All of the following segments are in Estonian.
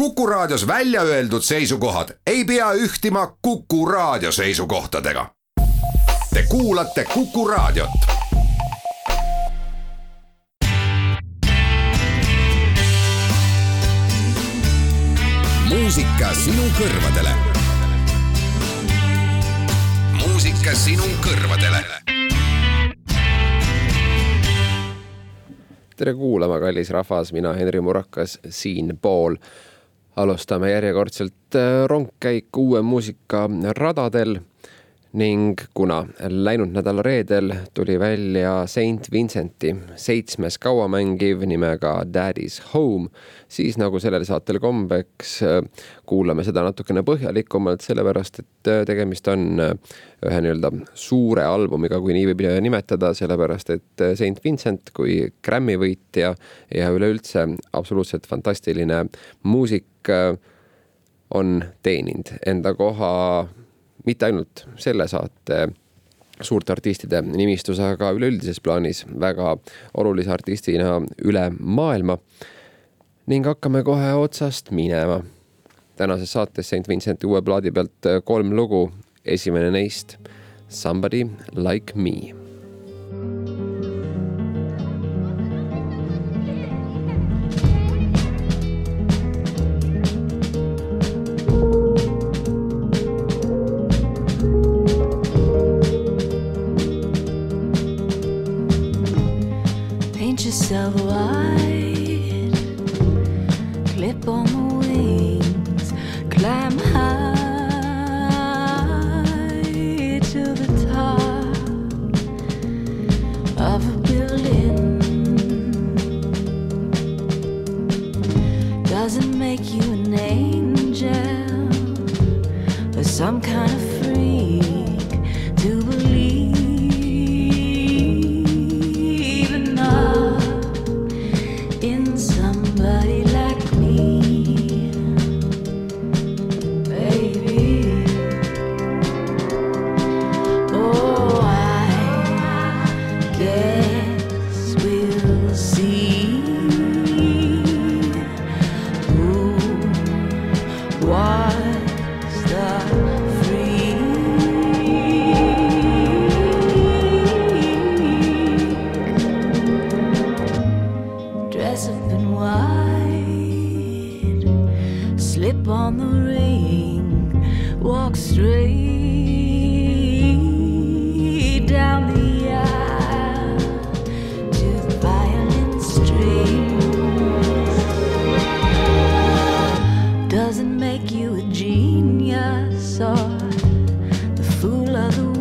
Kuku Raadios välja öeldud seisukohad ei pea ühtima Kuku Raadio seisukohtadega. Te kuulate Kuku Raadiot. muusika sinu kõrvadele. muusika sinu kõrvadele tere kuulama, kallis rahvas, mina Henri Murakas siinpool. Alustame järjekordselt äh, rongkäiku uue muusika radadel ning kuna läinud nädala reedel tuli välja Saint Vincenti seitsmes kauamängiv nimega Daddy's Home, siis nagu sellel saatel kombeks, äh, kuulame seda natukene põhjalikumalt, sellepärast et äh, tegemist on ühe nii-öelda suure albumiga, kui nii võib nimetada, sellepärast et Saint Vincent kui Grammy võitja ja üleüldse absoluutselt fantastiline muusik on teeninud enda koha mitte ainult selle saate suurte artistide nimistus, aga üleüldises plaanis väga olulise artistina üle maailma. ning hakkame kohe otsast minema. tänases saates St Vincenti uue plaadi pealt kolm lugu, esimene neist Somebody like me other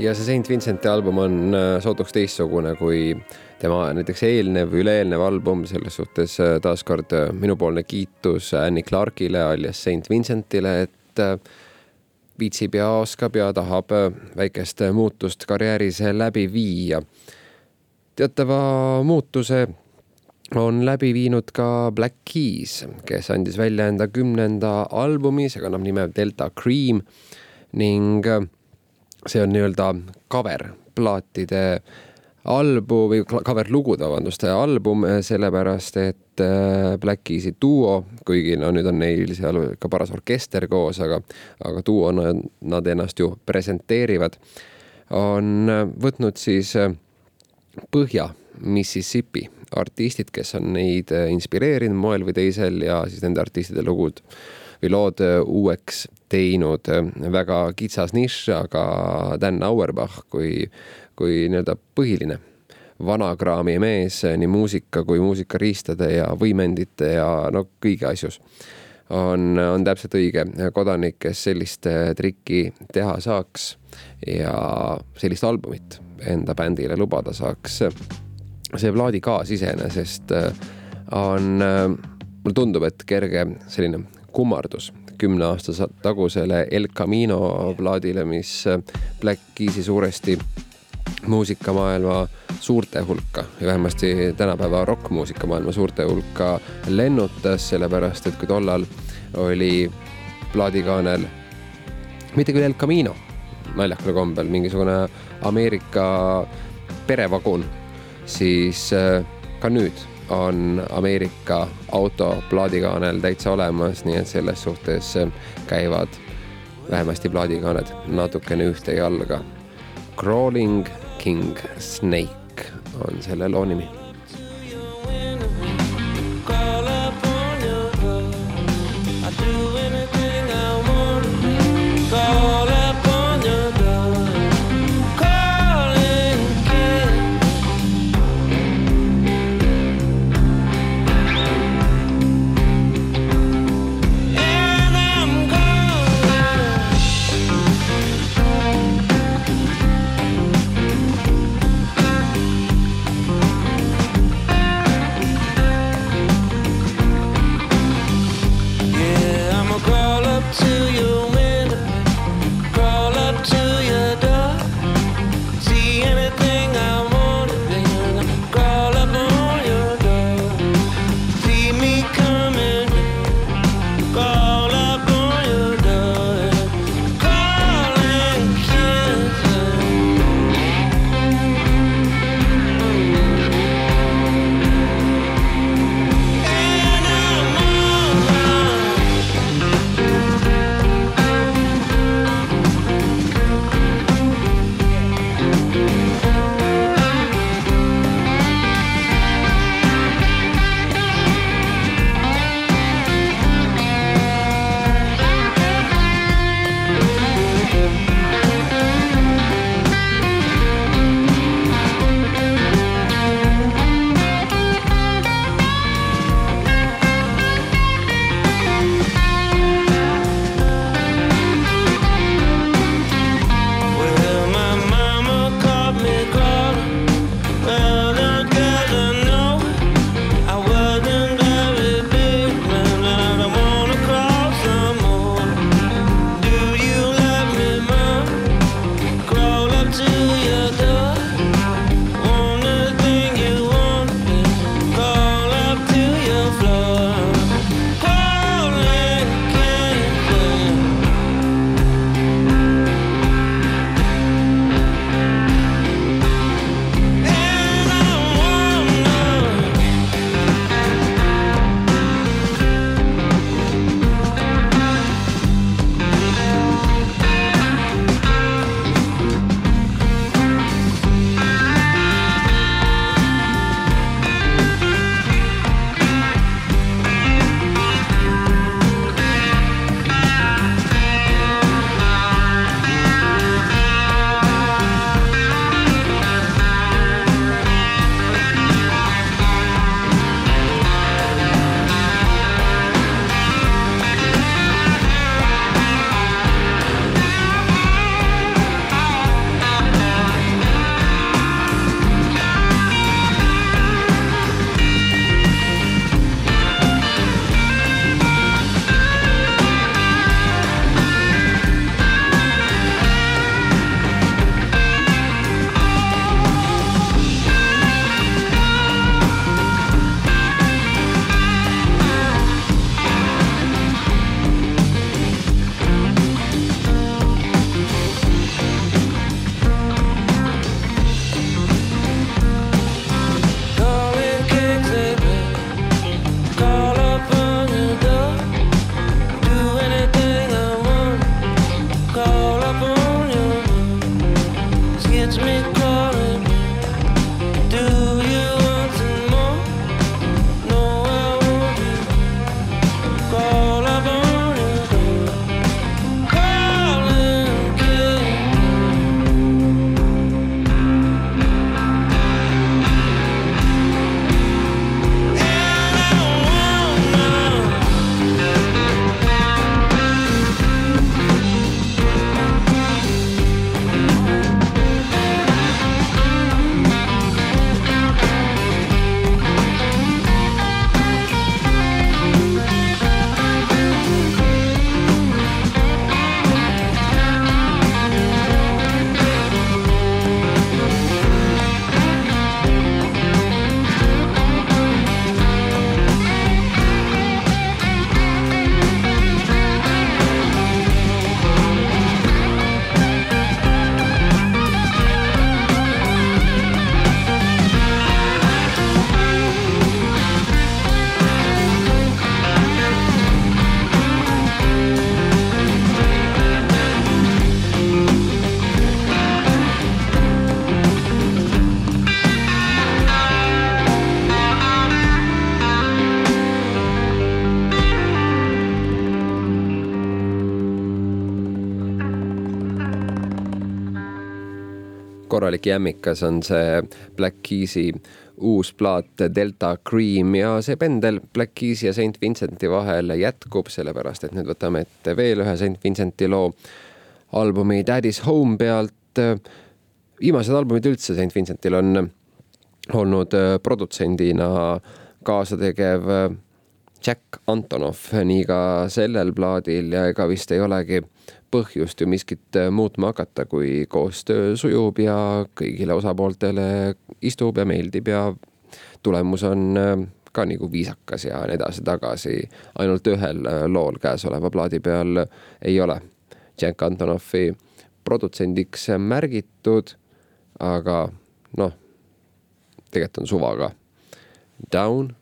ja see Saint Vincenti album on äh, sootuks teistsugune kui tema näiteks eelnev, üle-eelnev album, selles suhtes äh, taaskord äh, minupoolne kiitus Annie Clarkile alias Saint Vincentile, et viitsib ja oskab ja tahab väikest muutust karjääris läbi viia. teatava muutuse on läbi viinud ka Black Keys, kes andis välja enda kümnenda albumi, see kannab nime Delta Cream ning see on nii-öelda cover plaatide album või cover lugude, vabandust, album, sellepärast et äh, Black Keys'i duo, kuigi no nüüd on neil seal ka paras orkester koos, aga, aga duona nad ennast ju presenteerivad, on võtnud siis Põhja Mississippi artistid, kes on neid inspireerinud moel või teisel ja siis nende artistide lugud või lood uueks teinud väga kitsas nišš, aga Dan Auerbach kui, kui nii-öelda põhiline vanakraami mees nii muusika kui muusikariistade ja võimendite ja no kõigi asjus on, on täpselt õige kodanik, kes sellist trikki teha saaks ja sellist albumit enda bändile lubada saaks. see plaadikaas iseenesest on, mulle tundub, et kerge selline kummardus kümne aasta tagusele El Camino plaadile, mis Black Keys'i suuresti muusikamaailma suurte hulka ja vähemasti tänapäeva rokkmuusikamaailma suurte hulka lennutas, sellepärast et kui tollal oli plaadikaanel mitte küll El Camino, naljakal kombel mingisugune Ameerika perevagun, siis äh, ka nüüd on Ameerika auto plaadikaanel täitsa olemas, nii et selles suhtes käivad vähemasti plaadikaaned natukene ühte jalga. Crawling King Snake on selle loo nimi korralik jämmikas on see Black Keys'i uus plaat Delta Cream ja see pendel Black Keys'i ja St Vincenti vahel jätkub, sellepärast et nüüd võtame ette veel ühe St Vincenti loo albumi Daddy's Home pealt. viimased albumid üldse St Vincentil on olnud produtsendina kaasategev Jack Antonoff, nii ka sellel plaadil ja ega vist ei olegi põhjust ju miskit äh, muutma hakata, kui koostöö sujub ja kõigile osapooltele istub ja meeldib ja tulemus on äh, ka nagu viisakas ja nii edasi-tagasi. ainult ühel äh, lool käesoleva plaadi peal ei ole Jack Antonoffi produtsendiks märgitud, aga noh, tegelikult on suvaga. Down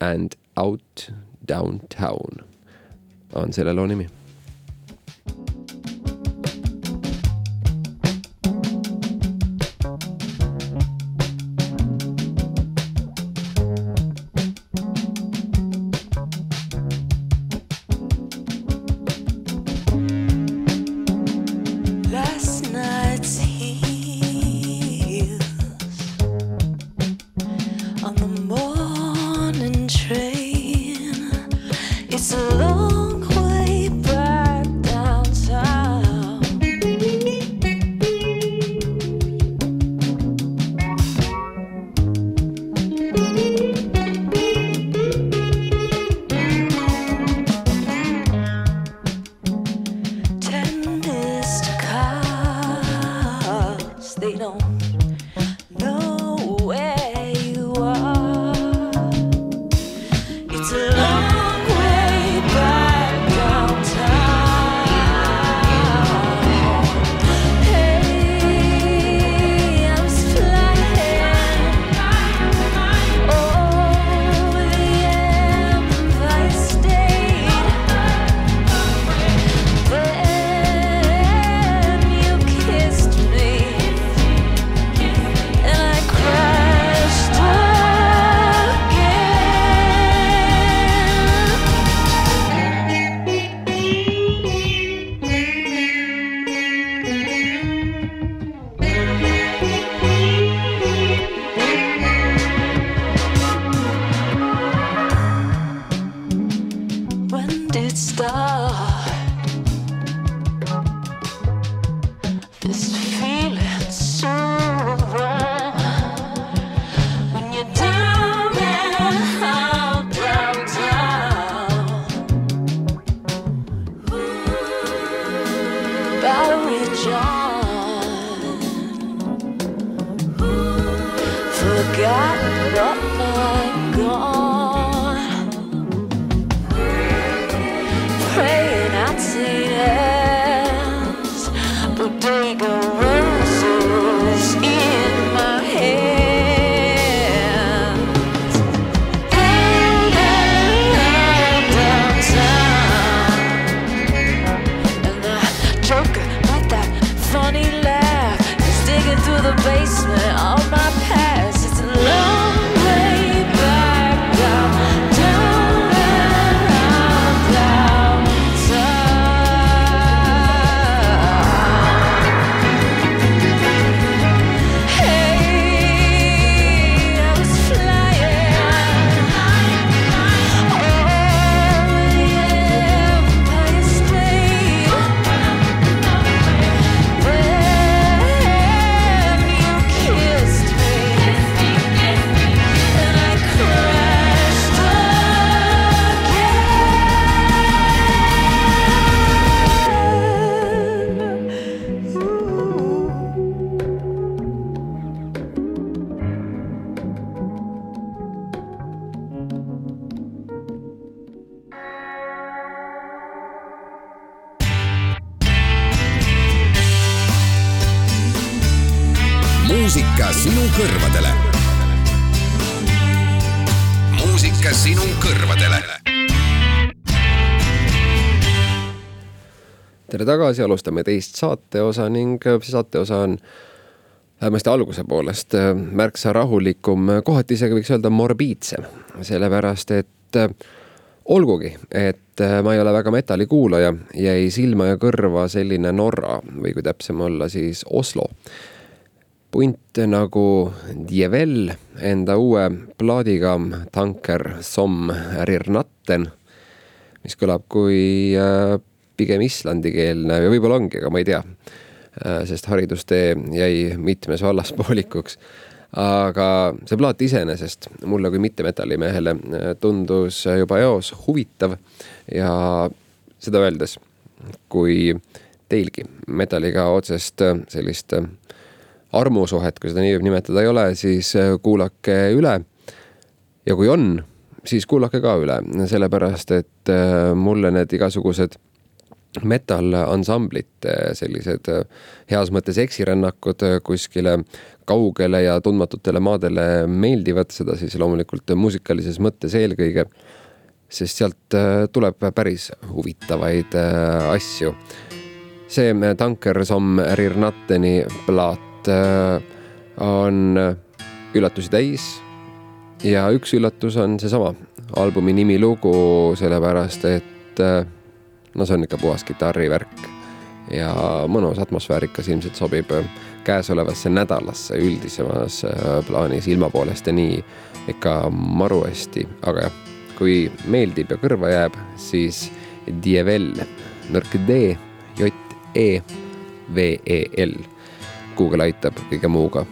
and out downtown on selle loo nimi tagasi, alustame teist saateosa ning see saateosa on vähemasti alguse poolest märksa rahulikum, kohati isegi võiks öelda morbiidsem, sellepärast et olgugi, et ma ei ole väga metalli kuulaja, jäi silma ja kõrva selline Norra või kui täpsem olla, siis Oslo punt nagu Djevel enda uue plaadiga Tanker som Rirnatten, mis kõlab kui äh, pigem islandikeelne ja võib-olla ongi, aga ma ei tea. Äh, sest haridustee jäi mitmes vallas poolikuks. aga see plaat iseenesest mulle kui mittemetallimehele äh, tundus juba eos huvitav ja seda öeldes, kui teilgi metalliga otsest sellist armusuhet, kui seda nii võib nimetada, ei ole, siis äh, kuulake üle. ja kui on, siis kuulake ka üle, sellepärast et äh, mulle need igasugused metal ansamblite sellised äh, heas mõttes eksirännakud kuskile kaugele ja tundmatutele maadele meeldivad, seda siis loomulikult muusikalises mõttes eelkõige. sest sealt tuleb päris huvitavaid asju. see Tanker Som Rirnatteni plaat on üllatusi täis. ja üks üllatus on seesama albumi nimilugu, sellepärast et no see on ikka puhas kitarrivärk. Ja mõnus atmosfäärikas ilmselt sobib äh, käesolevasse nädalasse üldisemas plaanis ilma poolest ja nii ikka maru hästi, aga jah, kui meeldib ja kõrva jääb, siis Dievel, nõrk D, J, E, V, E, L. Google aitab kõige muuga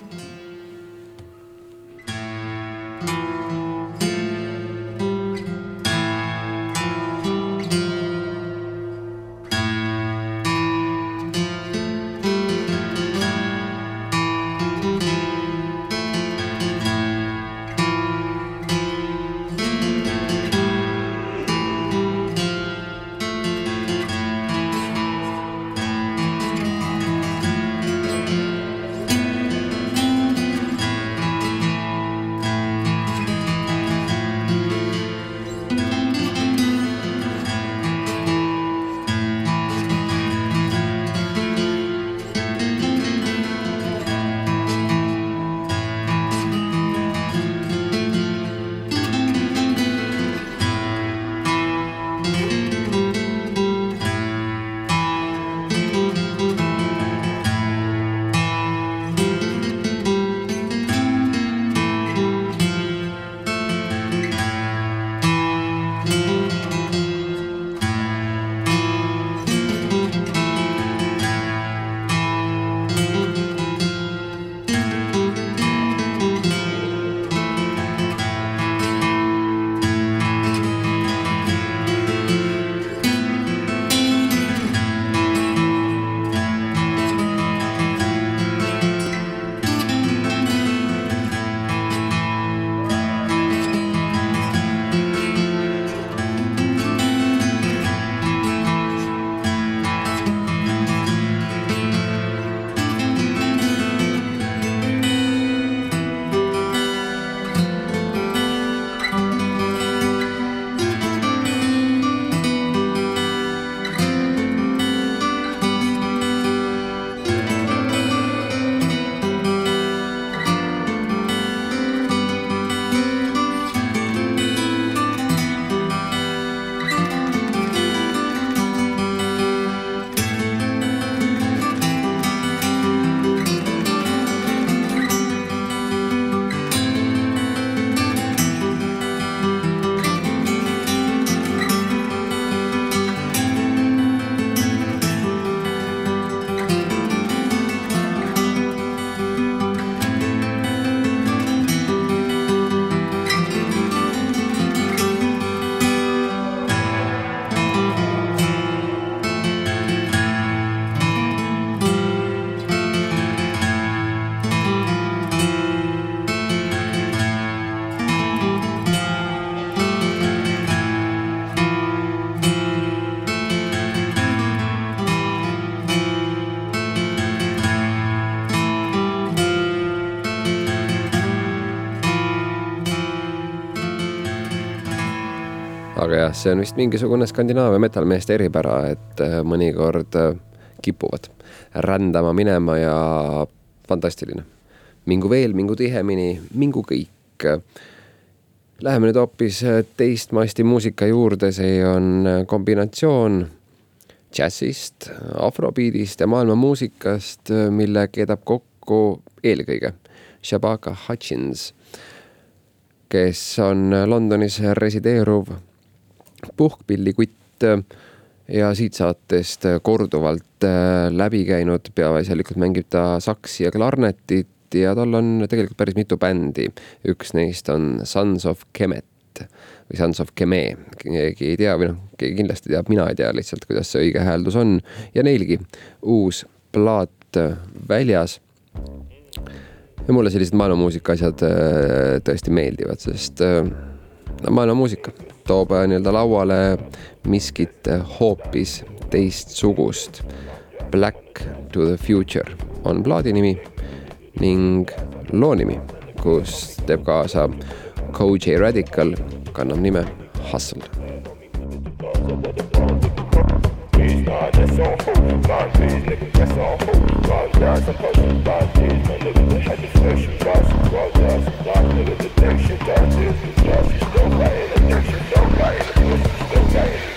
jah, see on vist mingisugune Skandinaavia metal-meeste eripära, et äh, mõnikord äh, kipuvad rändama minema ja fantastiline. mingu veel, mingu tihemini, mingu kõik. Läheme nüüd hoopis teistmasti muusika juurde, see on kombinatsioon džässist, afrobiidist ja maailma muusikast, mille keedab kokku eelkõige Shabaka Hutchins, kes on Londonis resideeruv puhkpillikutt ja siit saatest korduvalt äh, läbi käinud, peaasjalikult mängib ta saksi ja klarnetit ja tal on tegelikult päris mitu bändi. üks neist on Sons of Kemet või Sons of Keme, keegi ei tea või noh, keegi kindlasti teab, mina ei tea lihtsalt, kuidas see õige hääldus on ja neilgi uus plaat väljas. ja mulle sellised maailmamuusika asjad äh, tõesti meeldivad, sest äh, no maailmamuusika toob äh, nii-öelda lauale miskit hoopis teistsugust. Black to the future on plaadi nimi ning loo nimi, kus teeb kaasa Koji Radical, kannab nime Hustle. God, that's on hold. bars, these niggas, that's all. holy bars, guys, I'm posting bars, these my niggas that had to flesh and bars, some bars, bars, some bars, niggas that think shit, bars, this is bars, you still got in addiction, still got in addiction, still got in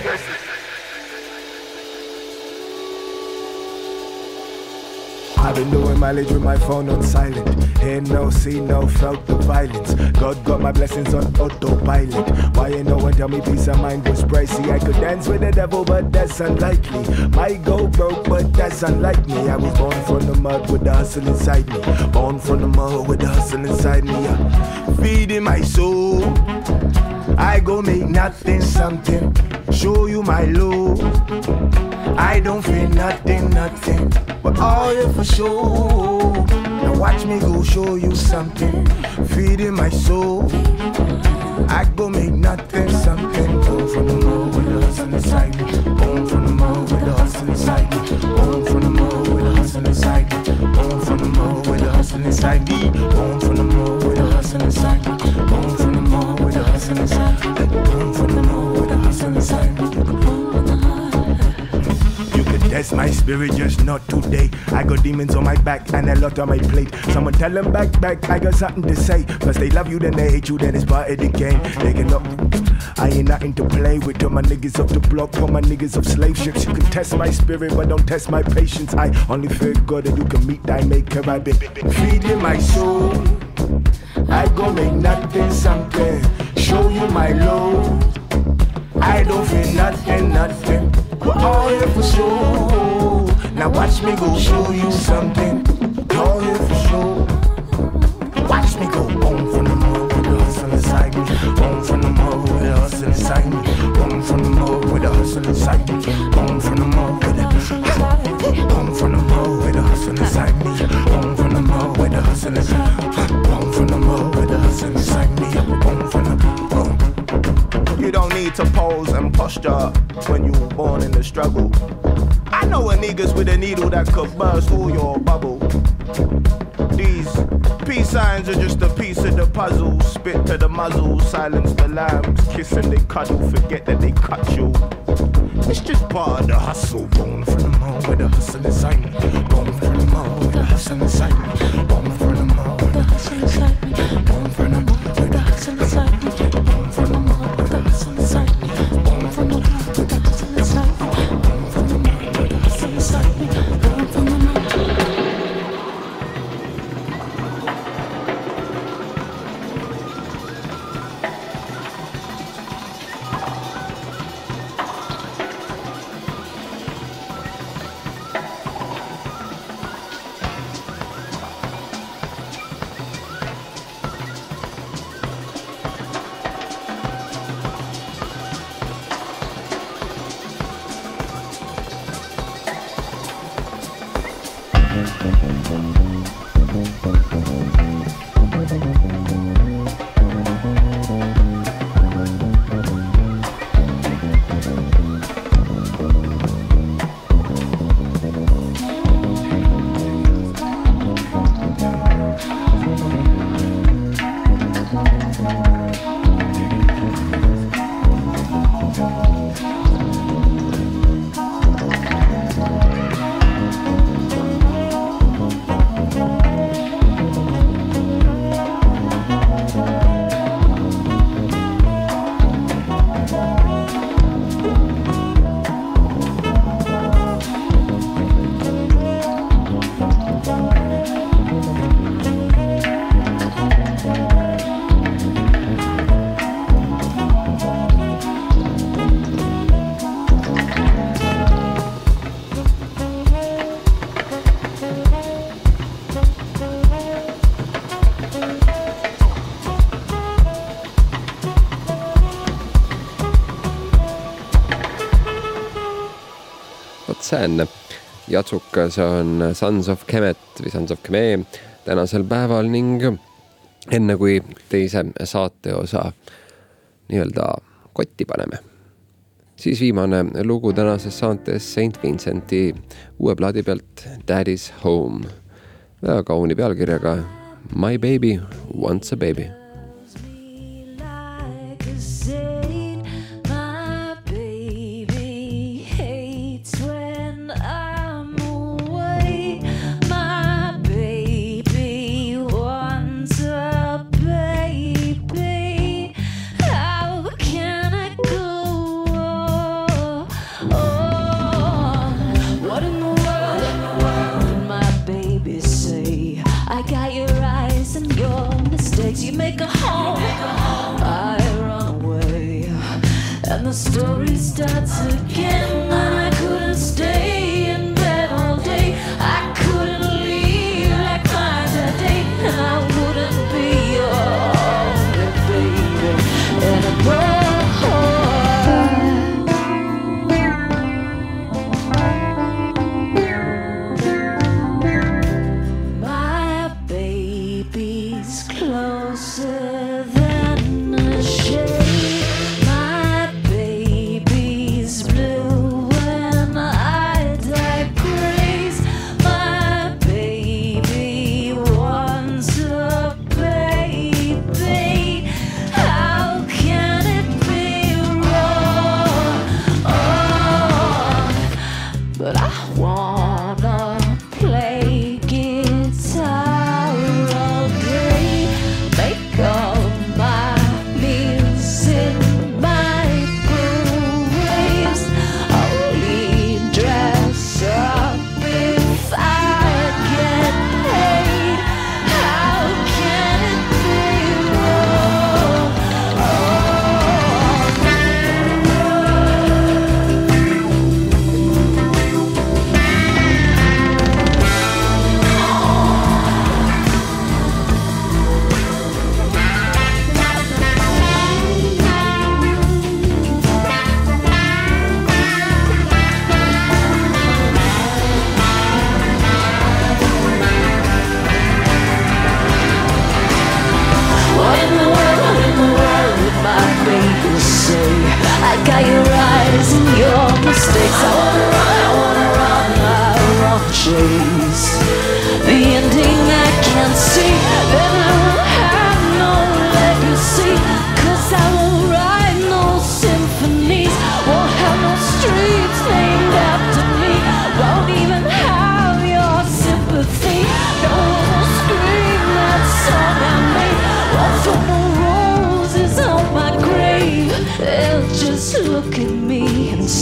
I've been doing mileage with my phone on silent. Hear no, see no, felt the violence. God got my blessings on autopilot. Why ain't no one tell me peace of mind was pricey? I could dance with the devil, but that's unlikely. Might go broke, but that's unlike me. I was born from the mud with the hustle inside me. Born from the mud with the hustle inside me. Uh, feeding my soul. I go make nothing something. Show you my love. I don't feel nothing, nothing. But all you for sure. Now watch me go show you something. Feeding my soul. I go make nothing something. Born from the mud with the hustle inside me. Born from the mud with the hustle inside me. Born from the mud with the hustle inside me. Born from the mud with the hustle inside me. Born from the mud with the hustle inside me. Born from the mud with the hustle inside me. Born from the mud with the hustle inside me. Test my spirit, just not today. I got demons on my back and a lot on my plate. Someone tell them back, back, I got something to say. First they love you, then they hate you, then it's part of the game. They can look. I ain't nothing to play with. Tell my niggas off the block, call my niggas off slave ships. You can test my spirit, but don't test my patience. I only fear God that you can meet thy maker. I been feeding my soul. I go make nothing something. Show you my love. I don't feel nothing, nothing. We're all here for sure. Now watch me go show you something. All here for sure. Watch me go on from the mud with the hustle inside me. On from the mud with the hustle inside me. On from the mud with the hustle inside me. On from the mud with the On from the mud with the hustle inside me. On from the mud with the hustle inside me. On from the mud with the hustle inside me. On from the. You don't need to pose and posture when you were born in the struggle. I know a niggas with a needle that could burst all your bubble. These peace signs are just a piece of the puzzle. Spit to the muzzle, silence the lambs, kiss and they cuddle, forget that they cut you. It's just part of the hustle. Born from the mall with the hustle inside me. Born from the mall with the hustle inside me. Born from the mall with the hustle me. Jatsukas on Sons of Kemet või Sons of Keme tänasel päeval ning enne kui teise saateosa nii-öelda kotti paneme, siis viimane lugu tänases saates St Vincenti uue plaadi pealt Daddy's Home. väga kauni pealkirjaga My baby wants a baby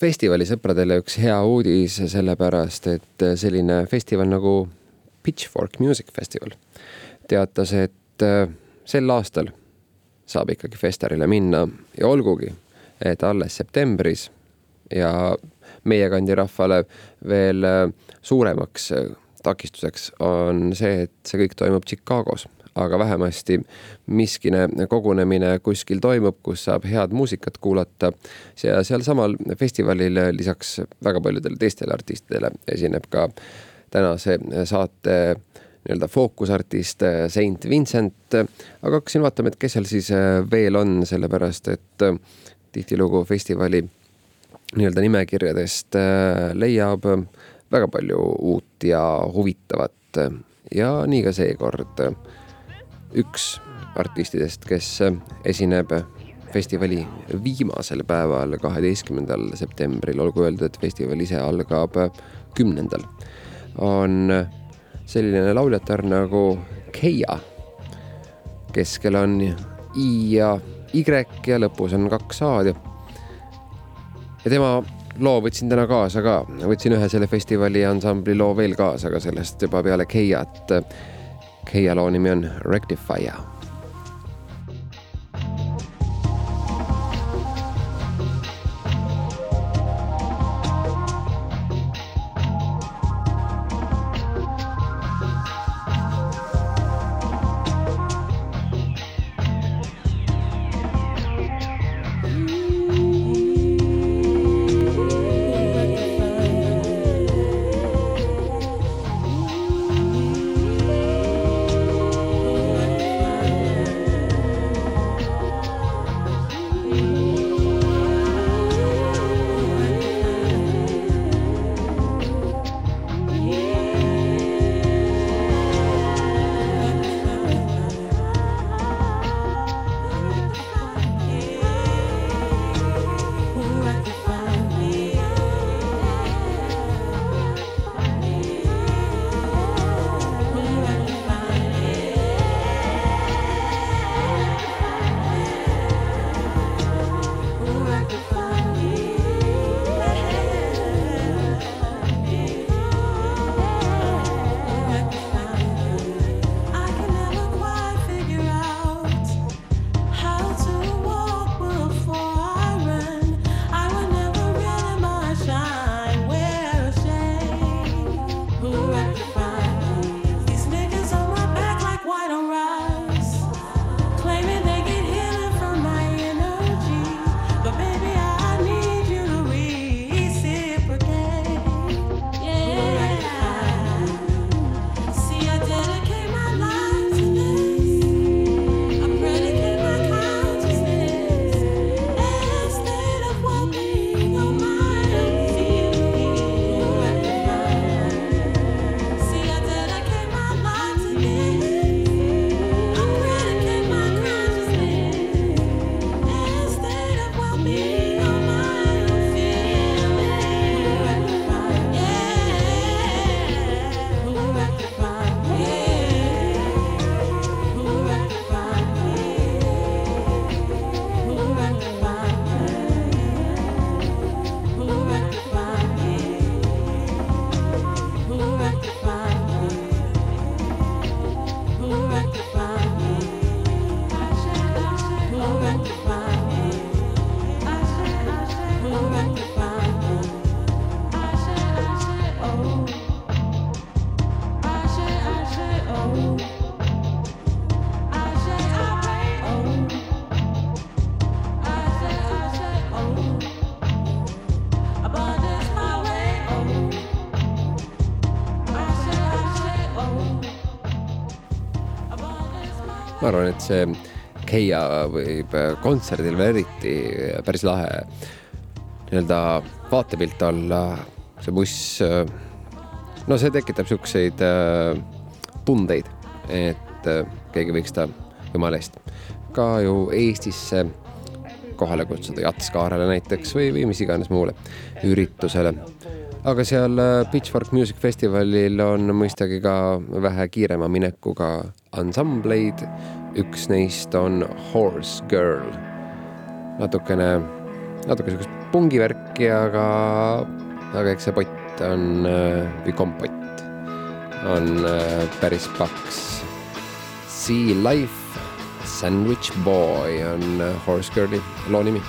festivalisõpradele üks hea uudis, sellepärast et selline festival nagu Pitchfork Music Festival teatas, et äh, sel aastal saab ikkagi festarile minna. Ja olgugi, et alles septembris ja meie kandi rahvale veel äh, suuremaks äh, takistuseks on see, et see kõik toimub Chicagos aga vähemasti miskine kogunemine kuskil toimub, kus saab head muusikat kuulata. ja sealsamal festivalil lisaks väga paljudele teistele artistidele esineb ka tänase saate nii-öelda fookusartist Saint Vincent. aga hakkasin vaatama, et kes seal siis veel on, sellepärast et tihtilugu festivali nii-öelda nimekirjadest leiab väga palju uut ja huvitavat ja nii ka seekord üks artistidest, kes esineb festivali viimasel päeval, kaheteistkümnendal septembril, olgu öeldud, et festival ise algab kümnendal, on selline lauljatar nagu Keia. keskel on I ja Y ja lõpus on kaks A-d ja, tema loo võtsin täna kaasa ka, võtsin ühe selle festivali ansambli loo veel kaasa, aga sellest juba peale Keiat. Keia loo nimi on Rectifier arvan, et see Keia võib kontserdil veel eriti päris lahe nii-öelda vaatepilt olla. see buss, no see tekitab siukseid äh, tundeid, et äh, keegi võiks ta jumala eest ka ju Eestisse kohale kutsuda, Jatskaarele näiteks või, või mis iganes muule üritusele. aga seal äh, Pitchfork Music Festivalil on mõistagi ka vähe kiirema minekuga ansambleid üks neist on Horse Girl. natukene, natuke siukest pungivärki, aga, aga eks see pott on või kompott on päris paks. Sea Life Sandwich Boy on Horse Girli loo nimi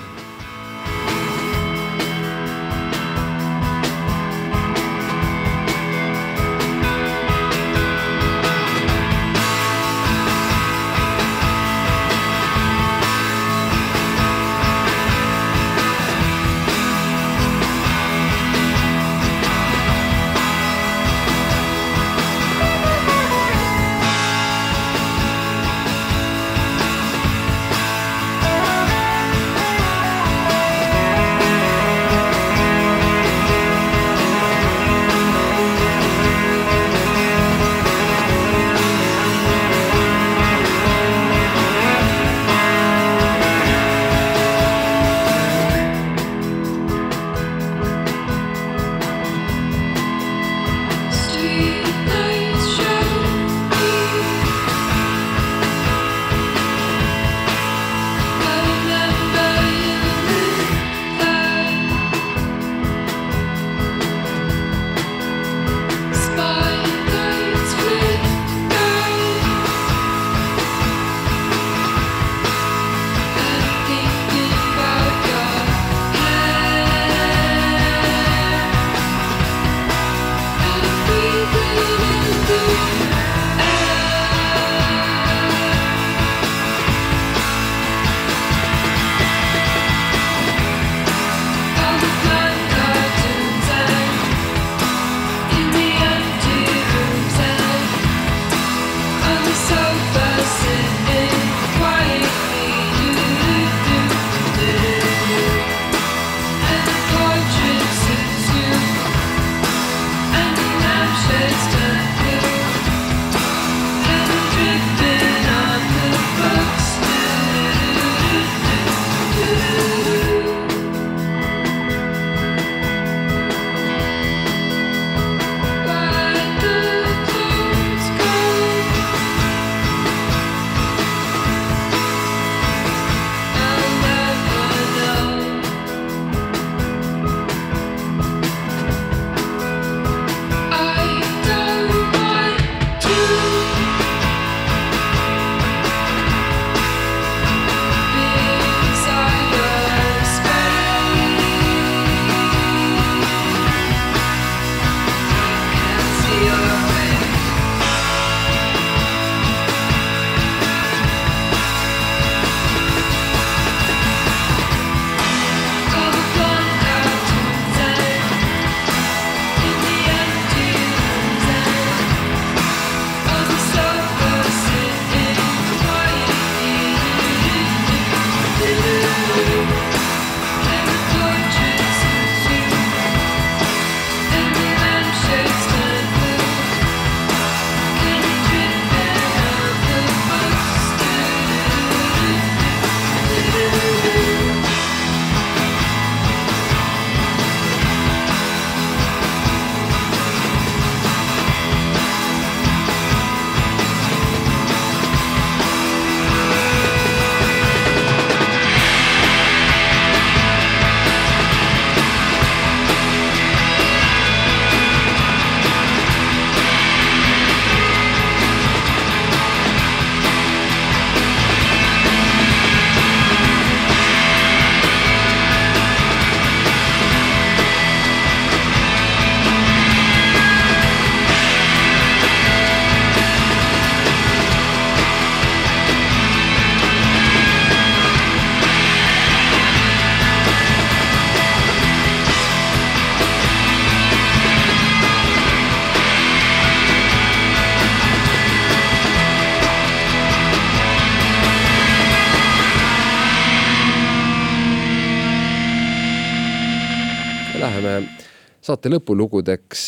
saate lõpulugudeks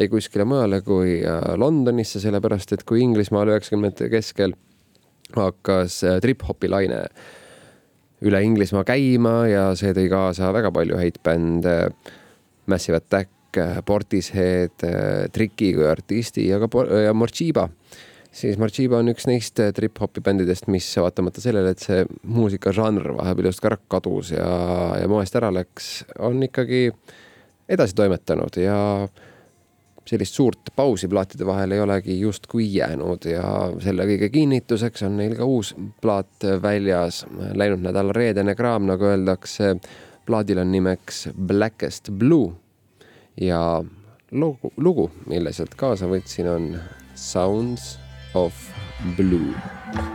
ei kuskile mujale kui äh, Londonisse, sellepärast et kui Inglismaal üheksakümnendate keskel hakkas äh, trip-hopi laine üle Inglismaa käima ja see tõi kaasa väga palju häid bände. Massive Attack, Portishead, Triki kui artisti ja ka ja Morchiba siis Marchiba on üks neist trip-hopi bändidest, mis vaatamata sellele, et see muusikažanr vahepeal just ka kadus ja, ja moest ära läks, on ikkagi edasi toimetanud ja sellist suurt pausi plaatide vahel ei olegi justkui jäänud ja selle kõige kinnituseks on neil ka uus plaat väljas. Läinud nädala reedene kraam, nagu öeldakse. plaadil on nimeks Blackest Blue ja lugu, lugu, mille sealt kaasa võtsin, on Sounds of Blue.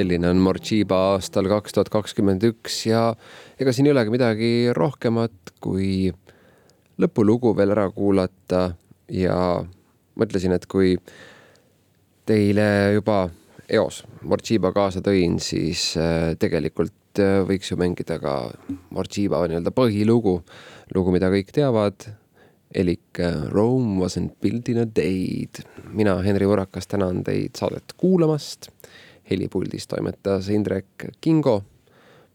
Selline on Morchiba aastal kaks tuhat kakskümmend üks ja ega siin ei olegi midagi rohkemat, kui lõpulugu veel ära kuulata ja mõtlesin, et kui teile juba eos Morchiba kaasa tõin, siis äh, tegelikult äh, võiks ju mängida ka Morchiba nii-öelda põhilugu, lugu, mida kõik teavad elik äh, Rome wasn't built in a day. mina, Henri Urakas, tänan teid saadet kuulamast helipuldis toimetas Indrek Kingo.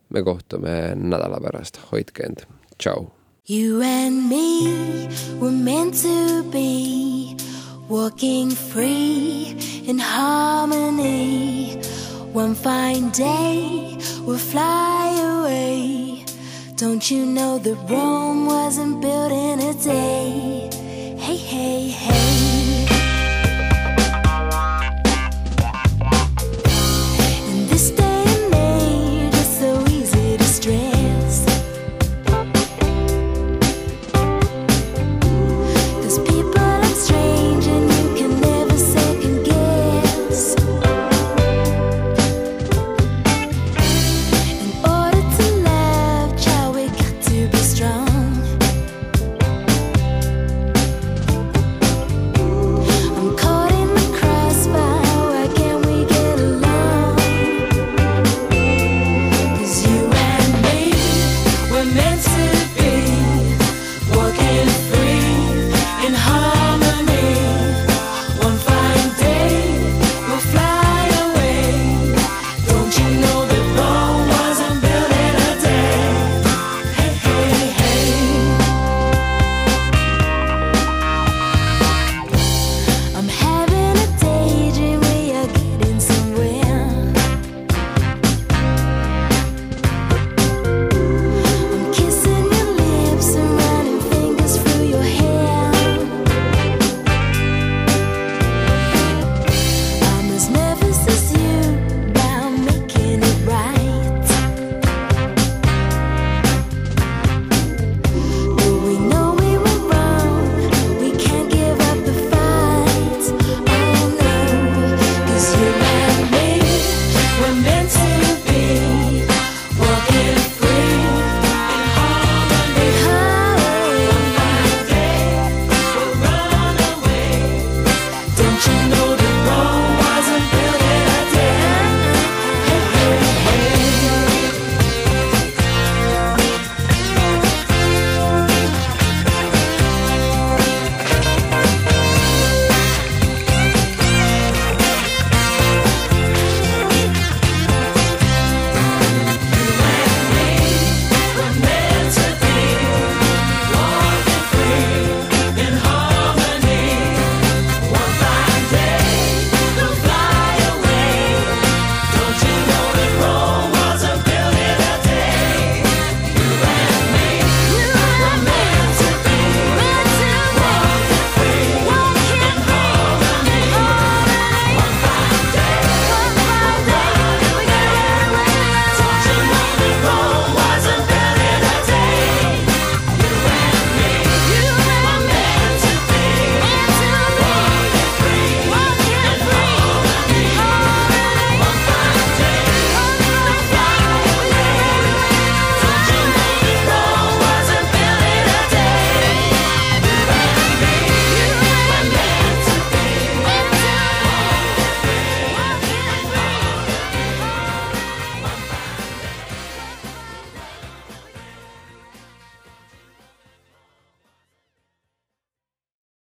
me kohtume nädala pärast, hoidke end, tšau. You and me were meant to be walking free in harmony. One fine day we'll fly away. Don't you know that Rome wasn't built in a day? Hey, hey, hey.